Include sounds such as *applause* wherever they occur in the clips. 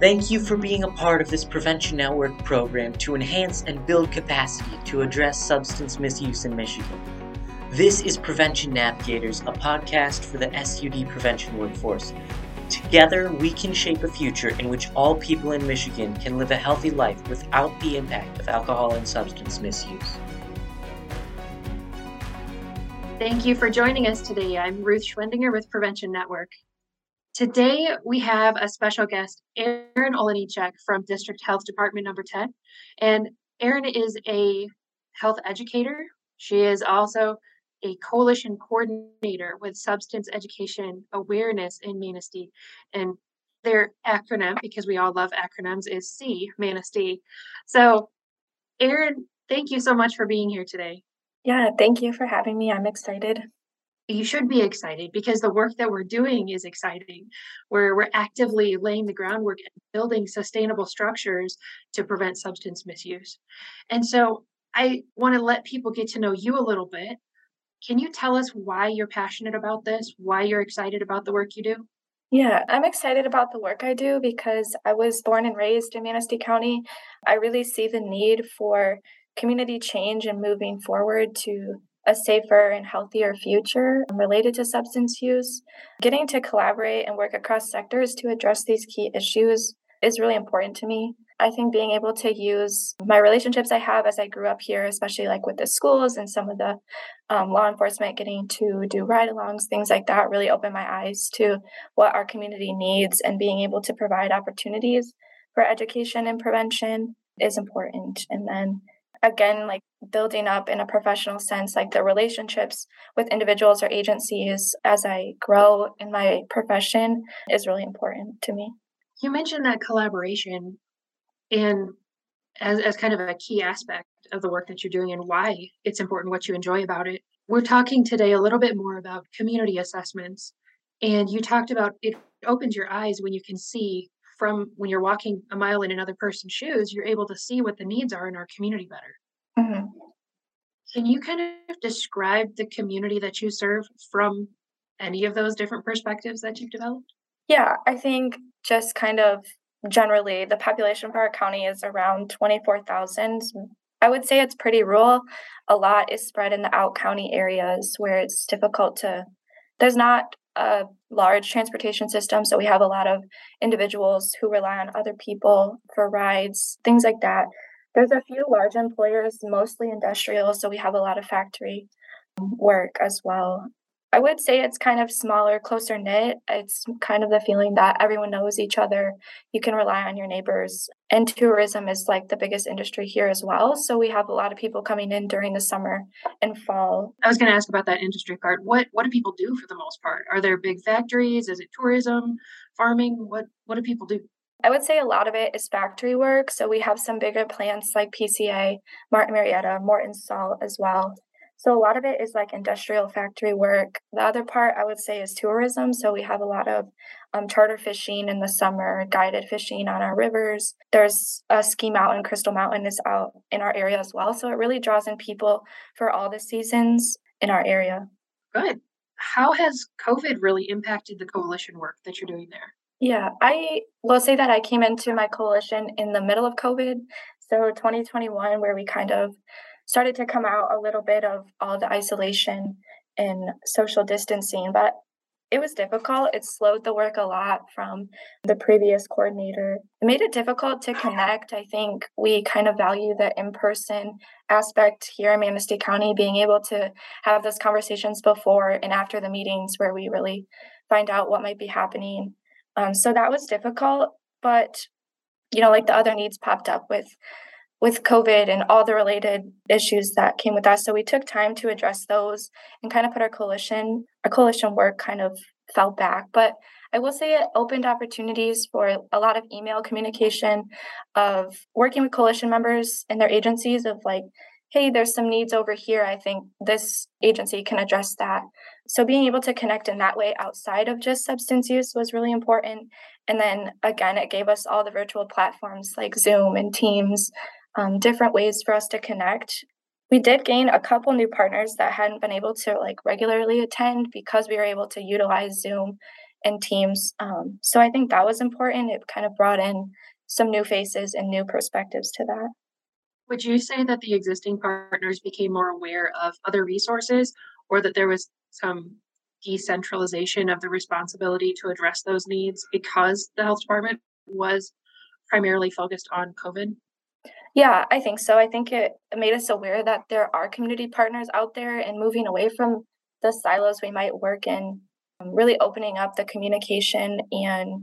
Thank you for being a part of this Prevention Network program to enhance and build capacity to address substance misuse in Michigan. This is Prevention Navigators, a podcast for the SUD prevention workforce. Together, we can shape a future in which all people in Michigan can live a healthy life without the impact of alcohol and substance misuse. Thank you for joining us today. I'm Ruth Schwendinger with Prevention Network. Today, we have a special guest, Erin Olenichek from District Health Department number 10. And Erin is a health educator. She is also a coalition coordinator with substance education awareness in Manistee. And their acronym, because we all love acronyms, is SEA, Manistee. So, Erin, thank you so much for being here today. Yeah, thank you for having me. I'm excited you should be excited because the work that we're doing is exciting where we're actively laying the groundwork and building sustainable structures to prevent substance misuse. And so i want to let people get to know you a little bit. Can you tell us why you're passionate about this why you're excited about the work you do? Yeah, I'm excited about the work I do because I was born and raised in Manistee County. I really see the need for community change and moving forward to a safer and healthier future related to substance use. Getting to collaborate and work across sectors to address these key issues is really important to me. I think being able to use my relationships I have as I grew up here, especially like with the schools and some of the um, law enforcement, getting to do ride alongs, things like that, really opened my eyes to what our community needs and being able to provide opportunities for education and prevention is important. And then again like building up in a professional sense like the relationships with individuals or agencies as i grow in my profession is really important to me. You mentioned that collaboration and as, as kind of a key aspect of the work that you're doing and why it's important what you enjoy about it. We're talking today a little bit more about community assessments and you talked about it opens your eyes when you can see from when you're walking a mile in another person's shoes, you're able to see what the needs are in our community better. Mm-hmm. Can you kind of describe the community that you serve from any of those different perspectives that you've developed? Yeah, I think just kind of generally the population for our county is around 24,000. I would say it's pretty rural. A lot is spread in the out county areas where it's difficult to, there's not a large transportation system. So we have a lot of individuals who rely on other people for rides, things like that. There's a few large employers, mostly industrial. So we have a lot of factory um, work as well. I would say it's kind of smaller, closer knit. It's kind of the feeling that everyone knows each other. You can rely on your neighbors. And tourism is like the biggest industry here as well. So we have a lot of people coming in during the summer and fall. I was going to ask about that industry part. What what do people do for the most part? Are there big factories? Is it tourism, farming? What what do people do? I would say a lot of it is factory work. So we have some bigger plants like PCA, Martin Marietta, Morton Salt as well. So a lot of it is like industrial factory work. The other part I would say is tourism. So we have a lot of um, charter fishing in the summer, guided fishing on our rivers. There's a ski mountain, Crystal Mountain is out in our area as well. So it really draws in people for all the seasons in our area. Good. How has COVID really impacted the coalition work that you're doing there? Yeah, I will say that I came into my coalition in the middle of COVID. So 2021, where we kind of started to come out a little bit of all the isolation and social distancing, but it was difficult. It slowed the work a lot from the previous coordinator. It made it difficult to connect. I think we kind of value the in person aspect here in Manistee County, being able to have those conversations before and after the meetings where we really find out what might be happening. Um, so that was difficult, but you know, like the other needs popped up with with COVID and all the related issues that came with that. So we took time to address those and kind of put our coalition, our coalition work kind of fell back. But I will say it opened opportunities for a lot of email communication of working with coalition members and their agencies of like, hey, there's some needs over here. I think this agency can address that. So being able to connect in that way outside of just substance use was really important. And then again, it gave us all the virtual platforms like Zoom and Teams um, different ways for us to connect. We did gain a couple new partners that hadn't been able to like regularly attend because we were able to utilize Zoom and teams. Um, so I think that was important. It kind of brought in some new faces and new perspectives to that. Would you say that the existing partners became more aware of other resources or that there was some decentralization of the responsibility to address those needs because the health department was primarily focused on COVID? Yeah, I think so. I think it made us aware that there are community partners out there and moving away from the silos we might work in, um, really opening up the communication and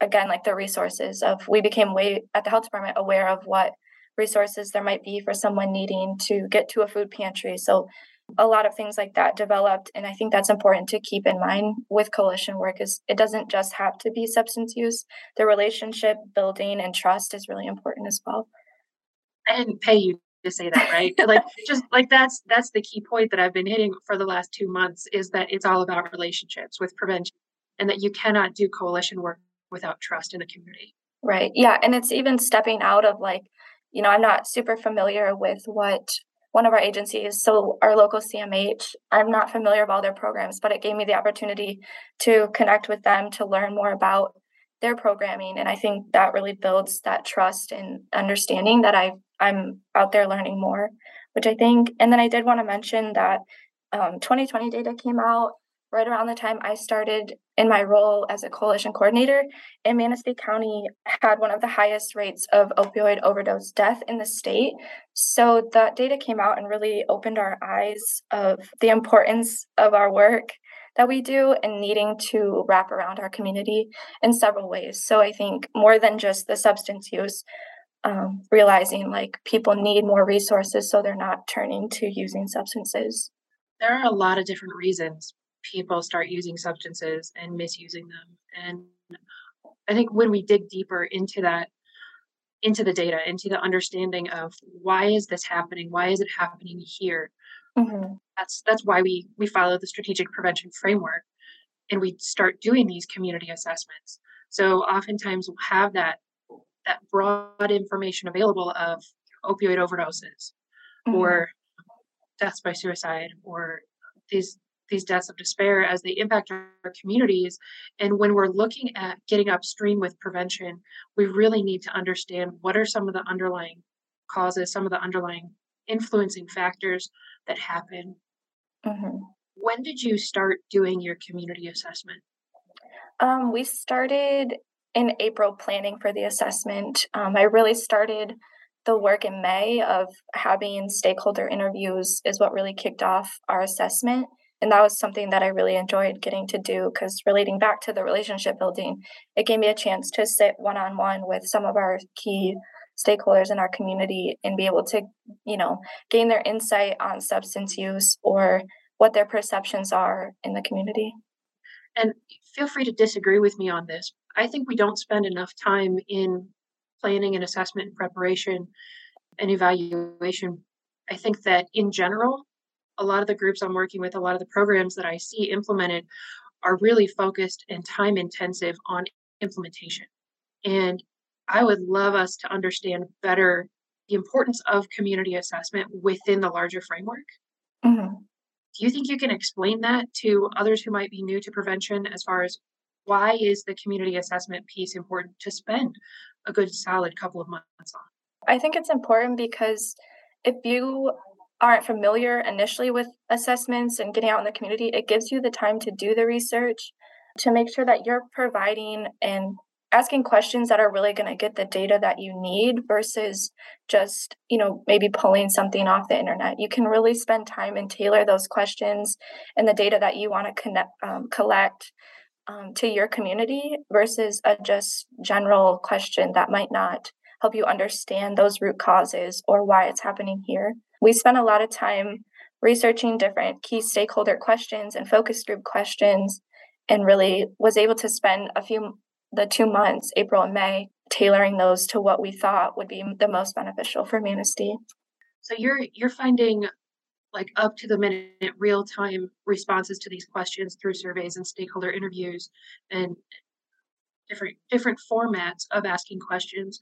again like the resources of we became way at the health department aware of what resources there might be for someone needing to get to a food pantry. So a lot of things like that developed and i think that's important to keep in mind with coalition work is it doesn't just have to be substance use the relationship building and trust is really important as well i didn't pay you to say that right? *laughs* Like just like that's that's the key point that i've been hitting for the last two months is that it's all about relationships with prevention and that you cannot do coalition work without trust in the community. Right. Yeah. And it's even stepping out of like you know i'm not super familiar with what one of our agencies, so our local CMH, I'm not familiar with all their programs, but it gave me the opportunity to connect with them to learn more about their programming. And I think that really builds that trust and understanding that I I'm out there learning more, which I think. And then I did want to mention that um, 2020 data came out right around the time I started in my role as a coalition coordinator, and Manistee County had one of the highest rates of opioid overdose death in the state. So that data came out and really opened our eyes of the importance of our work that we do and needing to wrap around our community in several ways. So I think more than just the substance use, um, realizing like people need more resources so they're not turning to using substances. There are a lot of different reasons people start using substances and misusing them. And I think when we dig deeper into that, into the data, into the understanding of why is this happening? Why is it happening here? Mm-hmm. That's that's why we we follow the strategic prevention framework and we start doing these community assessments. So oftentimes we'll have that that broad information available of opioid overdoses mm-hmm. or deaths by suicide or these these deaths of despair as they impact our communities. And when we're looking at getting upstream with prevention, we really need to understand what are some of the underlying causes, some of the underlying influencing factors that happen. Mm-hmm. When did you start doing your community assessment? Um, we started in April planning for the assessment. Um, I really started the work in May of having stakeholder interviews is what really kicked off our assessment and that was something that I really enjoyed getting to do because relating back to the relationship building, it gave me a chance to sit one on one with some of our key stakeholders in our community and be able to, you know, gain their insight on substance use or what their perceptions are in the community. And feel free to disagree with me on this. I think we don't spend enough time in planning and assessment and preparation and evaluation. I think that in general, a lot of the groups I'm working with, a lot of the programs that I see implemented are really focused and time intensive on implementation. And I would love us to understand better the importance of community assessment within the larger framework. Mm-hmm. Do you think you can explain that to others who might be new to prevention as far as why is the community assessment piece important to spend a good solid couple of months on? I think it's important because if you aren't familiar initially with assessments and getting out in the community, it gives you the time to do the research to make sure that you're providing and asking questions that are really going to get the data that you need versus just you know maybe pulling something off the internet. You can really spend time and tailor those questions and the data that you want to connect um, collect um, to your community versus a just general question that might not help you understand those root causes or why it's happening here. We spent a lot of time researching different key stakeholder questions and focus group questions and really was able to spend a few the two months april and may tailoring those to what we thought would be the most beneficial for manistee so you're you're finding like up to the minute real time responses to these questions through surveys and stakeholder interviews and different different formats of asking questions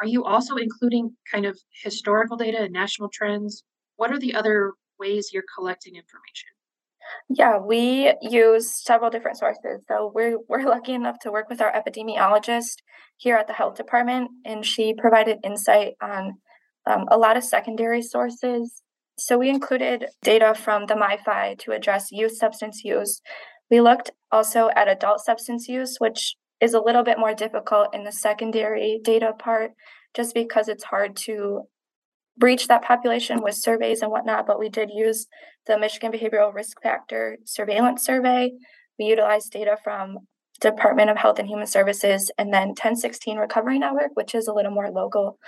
are you also including kind of historical data and national trends? What are the other ways you're collecting information? Yeah, we use several different sources. So we're we're lucky enough to work with our epidemiologist here at the health department, and she provided insight on um, a lot of secondary sources. So we included data from the MiPHY to address youth substance use. We looked also at adult substance use, which is a little bit more difficult in the secondary data part, just because it's hard to breach that population with surveys and whatnot. But we did use the Michigan Behavioral Risk Factor Surveillance Survey. We utilized data from Department of Health and Human Services and then 1016 Recovery Network, which is a little more local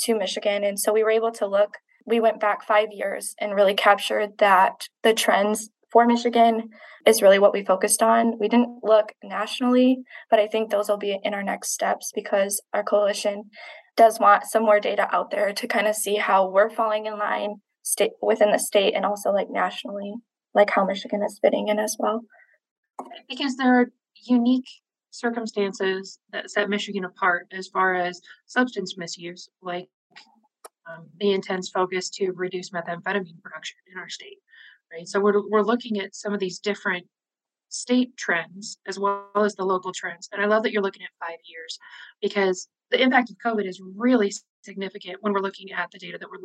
to Michigan. And so we were able to look, we went back five years and really captured that the trends for Michigan is really what we focused on. We didn't look nationally, but I think those will be in our next steps because our coalition does want some more data out there to kind of see how we're falling in line state within the state and also like nationally, like how Michigan is fitting in as well. Because there are unique circumstances that set Michigan apart as far as substance misuse, like um, the intense focus to reduce methamphetamine production in our state, right? So we're, we're looking at some of these different state trends as well as the local trends. And I love that you're looking at five years because the impact of COVID is really significant when we're looking at the data that we're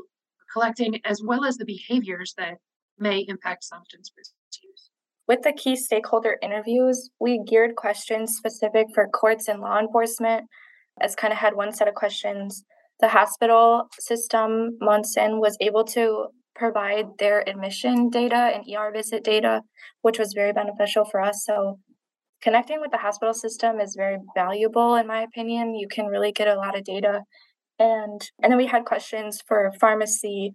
collecting as well as the behaviors that may impact substance misuse. With the key stakeholder interviews, we geared questions specific for courts and law enforcement, as kind of had one set of questions. The hospital system, Munson, was able to provide their admission data and ER visit data, which was very beneficial for us. So, connecting with the hospital system is very valuable, in my opinion. You can really get a lot of data. And, and then we had questions for pharmacy,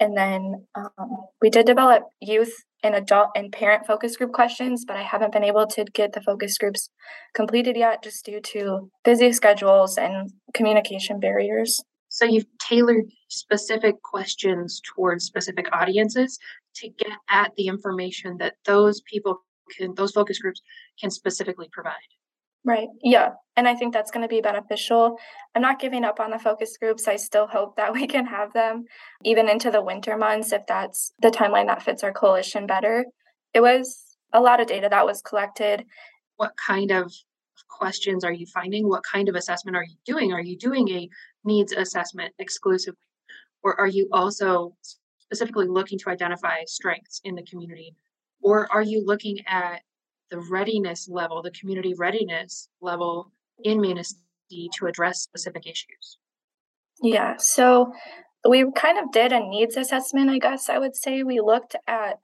and then um, we did develop youth and adult and parent focus group questions, but I haven't been able to get the focus groups completed yet just due to busy schedules and communication barriers. So you've tailored specific questions towards specific audiences to get at the information that those people can, those focus groups can specifically provide. Right. Yeah. And I think that's going to be beneficial. I'm not giving up on the focus groups. I still hope that we can have them even into the winter months if that's the timeline that fits our coalition better. It was a lot of data that was collected. What kind of questions are you finding? What kind of assessment are you doing? Are you doing a needs assessment exclusively? Or are you also specifically looking to identify strengths in the community? Or are you looking at the readiness level, the community readiness level in Manistee to address specific issues? Yeah, so we kind of did a needs assessment, I guess I would say. We looked at,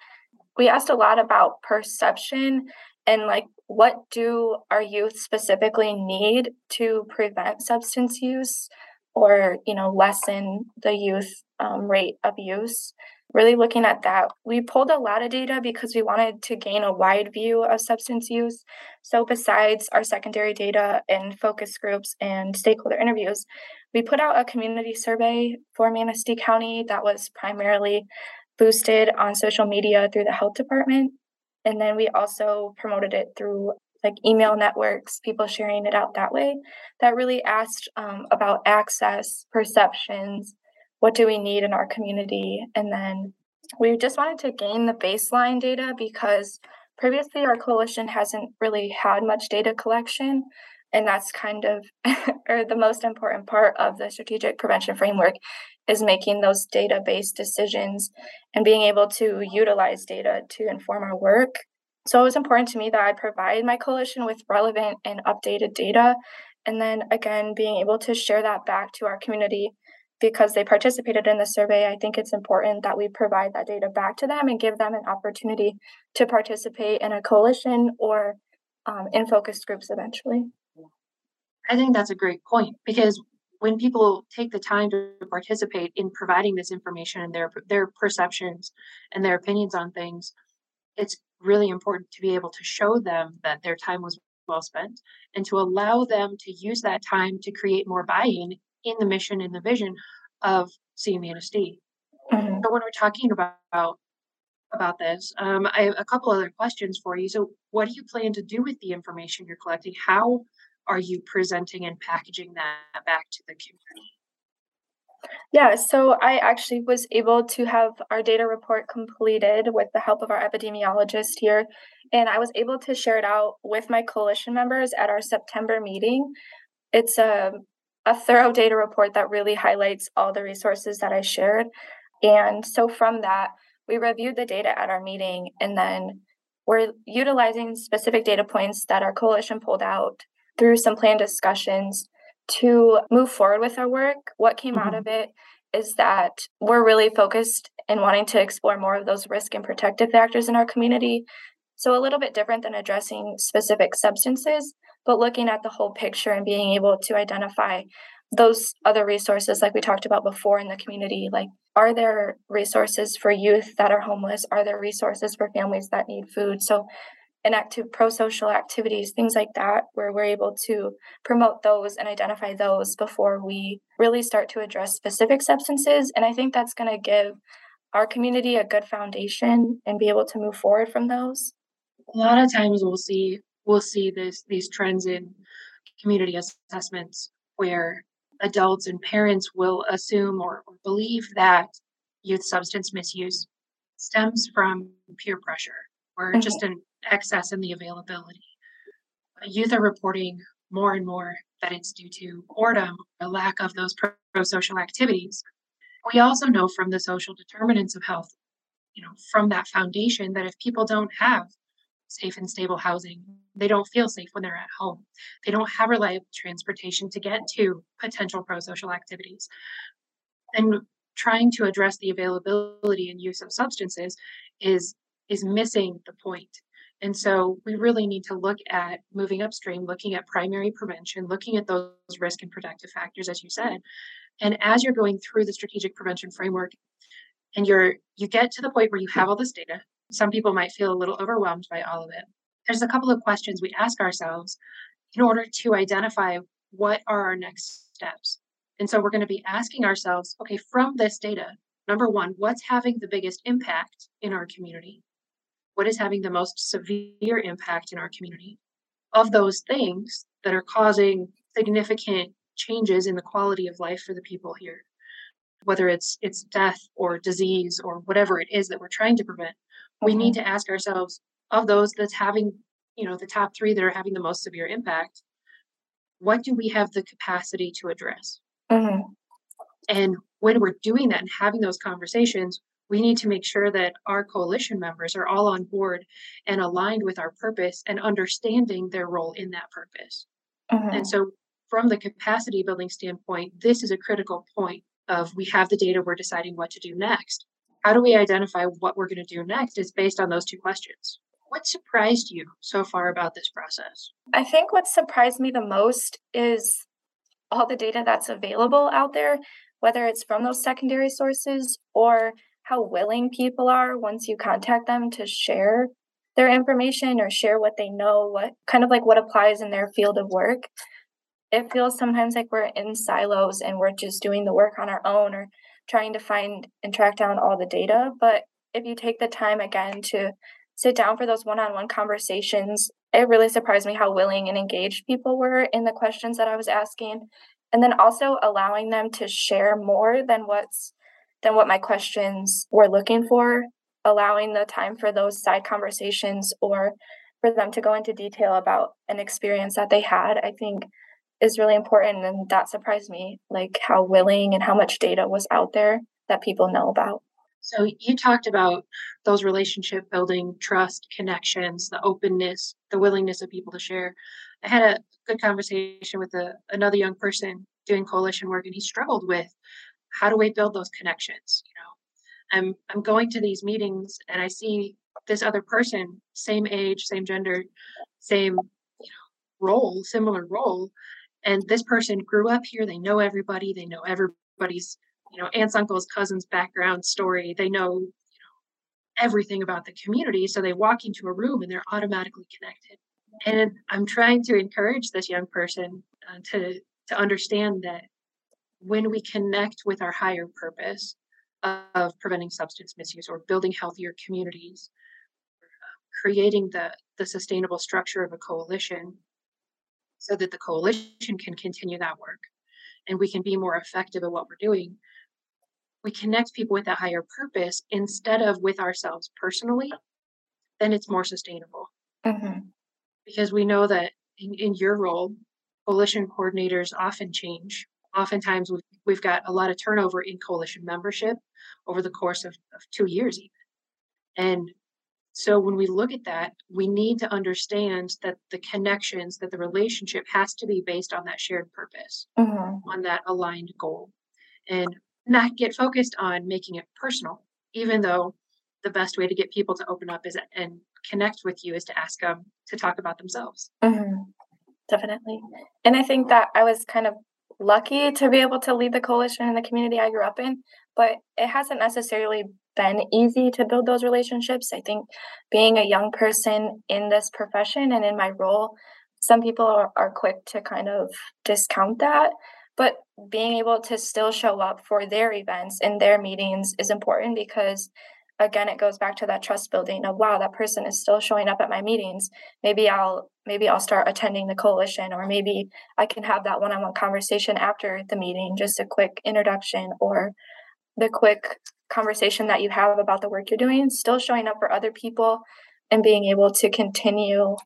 we asked a lot about perception and like what do our youth specifically need to prevent substance use or, you know, lessen the youth um, rate of use really looking at that. We pulled a lot of data because we wanted to gain a wide view of substance use. So, besides our secondary data and focus groups and stakeholder interviews, we put out a community survey for Manistee County that was primarily boosted on social media through the health department. And then we also promoted it through like email networks, people sharing it out that way. That really asked um, about access, perceptions, what do we need in our community? And then we just wanted to gain the baseline data because previously our coalition hasn't really had much data collection. And that's kind of *laughs* or the most important part of the strategic prevention framework is making those data based decisions and being able to utilize data to inform our work. So it was important to me that I provide my coalition with relevant and updated data. And then again, being able to share that back to our community because they participated in the survey, I think it's important that we provide that data back to them and give them an opportunity to participate in a coalition or um, in focus groups eventually. I think that's a great point because when people take the time to participate in providing this information and their their perceptions and their opinions on things, it's really important to be able to show them that their time was well spent and to allow them to use that time to create more buy-in in the mission and the vision of SEA Manistee. Mm-hmm. So when we're talking about about this, um, I have a couple other questions for you. So, what do you plan to do with the information you're collecting? How are you presenting and packaging that back to the community? Yeah, so I actually was able to have our data report completed with the help of our epidemiologist here, and I was able to share it out with my coalition members at our September meeting. It's a, a thorough data report that really highlights all the resources that I shared. And so from that, we reviewed the data at our meeting, and then we're utilizing specific data points that our coalition pulled out through some planned discussions to move forward with our work. What came mm-hmm. out of it is that we're really focused in wanting to explore more of those risk and protective factors in our community. So, a little bit different than addressing specific substances, but looking at the whole picture and being able to identify those other resources, like we talked about before in the community. Like, are there resources for youth that are homeless? Are there resources for families that need food? So, in active pro-social activities things like that where we're able to promote those and identify those before we really start to address specific substances and i think that's going to give our community a good foundation and be able to move forward from those a lot of times we'll see we'll see this these trends in community assessments where adults and parents will assume or, or believe that youth substance misuse stems from peer pressure or mm-hmm. just an excess in the availability. Youth are reporting more and more that it's due to boredom, or lack of those pro social activities. We also know from the social determinants of health, you know, from that foundation that if people don't have safe and stable housing, they don't feel safe when they're at home. They don't have reliable transportation to get to potential pro social activities. And trying to address the availability and use of substances is is missing the point and so we really need to look at moving upstream, looking at primary prevention, looking at those risk and protective factors, as you said. And as you're going through the strategic prevention framework and you're you get to the point where you have all this data, some people might feel a little overwhelmed by all of it. There's a couple of questions we ask ourselves in order to identify what are our next steps. And so we're going to be asking ourselves, okay, from this data, number one, what's having the biggest impact in our community? what is having the most severe impact in our community of those things that are causing significant changes in the quality of life for the people here whether it's it's death or disease or whatever it is that we're trying to prevent we need mm-hmm. to ask ourselves of those that's having you know the top 3 that are having the most severe impact what do we have the capacity to address mm-hmm. and when we're doing that and having those conversations we need to make sure that our coalition members are all on board and aligned with our purpose and understanding their role in that purpose. Mm-hmm. And so, from the capacity building standpoint, this is a critical point of we have the data, we're deciding what to do next. How do we identify what we're going to do next is based on those two questions. What surprised you so far about this process? I think what surprised me the most is all the data that's available out there, whether it's from those secondary sources or how willing people are once you contact them to share their information or share what they know, what kind of like what applies in their field of work. It feels sometimes like we're in silos and we're just doing the work on our own or trying to find and track down all the data. But if you take the time again to sit down for those one on one conversations, it really surprised me how willing and engaged people were in the questions that I was asking. And then also allowing them to share more than what's than what my questions were looking for, allowing the time for those side conversations or for them to go into detail about an experience that they had, I think is really important. And that surprised me, like how willing and how much data was out there that people know about. So you talked about those relationship building, trust, connections, the openness, the willingness of people to share. I had a good conversation with a, another young person doing coalition work, and he struggled with how do we build those connections you know i'm i'm going to these meetings and i see this other person same age same gender same you know role similar role and this person grew up here they know everybody they know everybody's you know aunts uncles cousins background story they know you know everything about the community so they walk into a room and they're automatically connected. And i'm trying to encourage this young person uh, to to understand that when we connect with our higher purpose of preventing substance misuse or building healthier communities, creating the, the sustainable structure of a coalition so that the coalition can continue that work and we can be more effective at what we're doing, we connect people with that higher purpose instead of with ourselves personally, then it's more sustainable. Mm-hmm. Because we know that in, in your role, coalition coordinators often change. Oftentimes, we've, we've got a lot of turnover in coalition membership over the course of, of two years, even. And so when we look at that, we need to understand that the connections, that the relationship has to be based on that shared purpose, Mm-hmm. on that aligned goal, and not get focused on making it personal, even though the best way to get people to open up is and connect with you is to ask them to talk about themselves. Mm-hmm. Definitely. And I think that I was kind of lucky to be able to lead the coalition in the community I grew up in, but it hasn't necessarily been easy to build those relationships. I think being a young person in this profession and in my role, some people are, are quick to kind of discount that. But being able to still show up for their events and their meetings is important because again it goes back to that trust building of wow that person is still showing up at my meetings. Maybe i'll maybe i'll start attending the coalition or maybe i can have that one-on-one conversation after the meeting just a quick introduction or the quick conversation that you have about the work you're doing still showing up for other people and being able to continue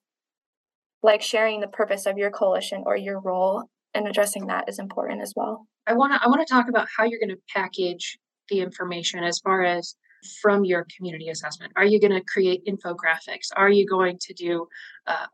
like sharing the purpose of your coalition or your role and addressing that is important as well I want to I want to talk about how you're going to package the information as far as from your community assessment? Are you going to create infographics? Are you going to do uh,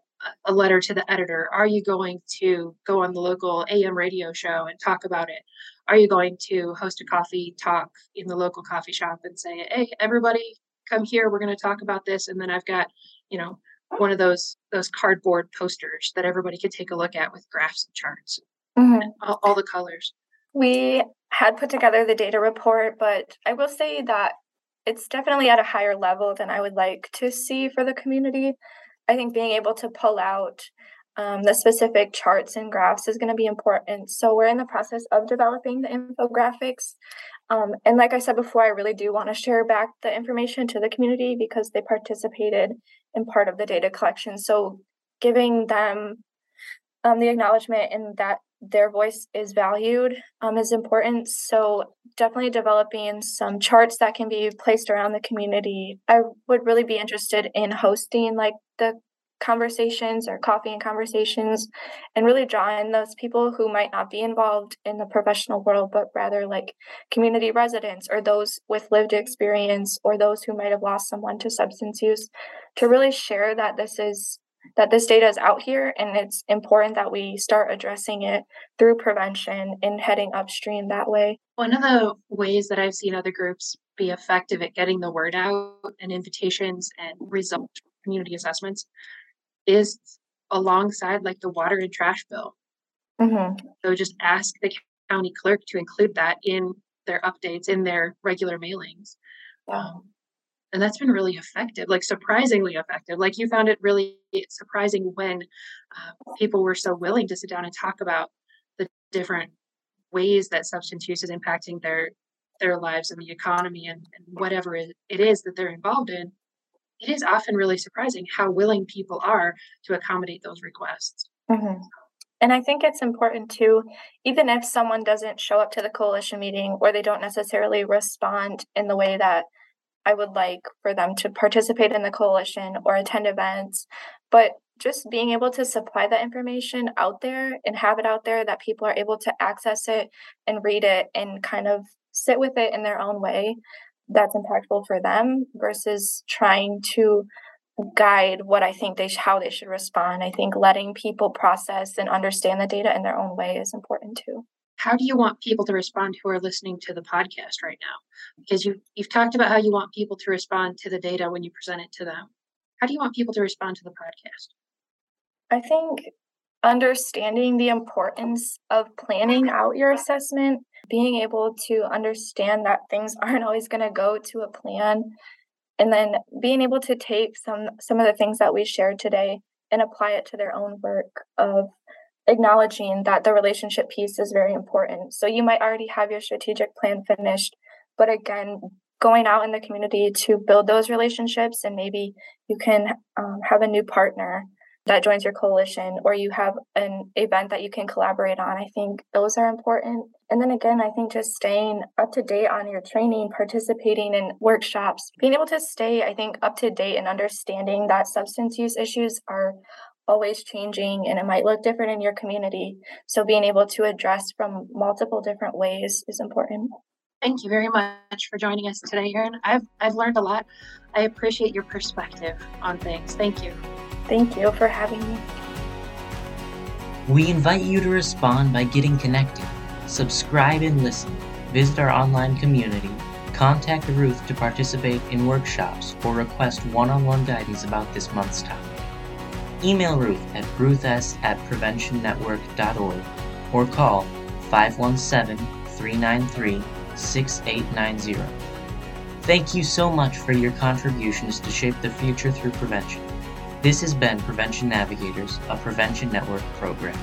a letter to the editor? Are you going to go on the local AM radio show and talk about it? Are you going to host a coffee talk in the local coffee shop and say, "Hey, everybody, come here. We're going to talk about this." And then I've got, you know, one of those those cardboard posters that everybody could take a look at with graphs and charts, mm-hmm. and all, all the colors. We had put together the data report, but I will say that it's definitely at a higher level than I would like to see for the community. I think being able to pull out um, the specific charts and graphs is going to be important. So we're in the process of developing the infographics. Um, and like I said before, I really do want to share back the information to the community because they participated in part of the data collection. So giving them um, the acknowledgement and that their voice is valued um, is important. So definitely developing some charts that can be placed around the community. I would really be interested in hosting like the conversations or coffee and conversations and really draw in those people who might not be involved in the professional world but rather like community residents or those with lived experience or those who might have lost someone to substance use to really share that this is that this data is out here and it's important that we start addressing it through prevention and heading upstream that way. One of the ways that I've seen other groups be effective at getting the word out and invitations and result community assessments is alongside like the water and trash bill. Mm-hmm. So just ask the county clerk to include that in their updates, in their regular mailings. Um, and that's been really effective like surprisingly effective like you found it really surprising when uh, people were so willing to sit down and talk about the different ways that substance use is impacting their their lives and the economy and, and whatever it is that they're involved in it is often really surprising how willing people are to accommodate those requests mm-hmm. And I think it's important too, even if someone doesn't show up to the coalition meeting or they don't necessarily respond in the way that I would like for them to participate in the coalition or attend events, but just being able to supply that information out there and have it out there that people are able to access it and read it and kind of sit with it in their own way that's impactful for them versus trying to guide what I think they sh- how they should respond. I think letting people process and understand the data in their own way is important too how do you want people to respond who are listening to the podcast right now? Because you you've talked about how you want people to respond to the data when you present it to them. How do you want people to respond to the podcast? I think understanding the importance of planning out your assessment, being able to understand that things *laughs* aren't always going to go to a plan, and then being able to take some some of the things that we shared today and apply it to their own work of acknowledging that the relationship piece is very important. So you might already have your strategic plan finished, but again, going out in the community to build those relationships, and maybe you can um, have a new partner that joins your coalition, or you have an event that you can collaborate on. I think those are important. And then again, I think just staying up to date on your training, participating in workshops, being able to stay, I think, up to date and understanding that substance use issues are always changing and it might look different in your community. So being able to address from multiple different ways is important. Thank you very much for joining us today, Erin. I've I've learned a lot. I appreciate your perspective on things. Thank you. Thank you for having me. We invite you to respond by getting connected. Subscribe and listen. Visit our online community. Contact Ruth to participate in workshops or request one on one guidance about this month's topic. Email Ruth at ruths at preventionnetwork.org or call 517 393 6890. Thank you so much for your contributions to shape the future through prevention. This has been Prevention Navigators, a Prevention Network program.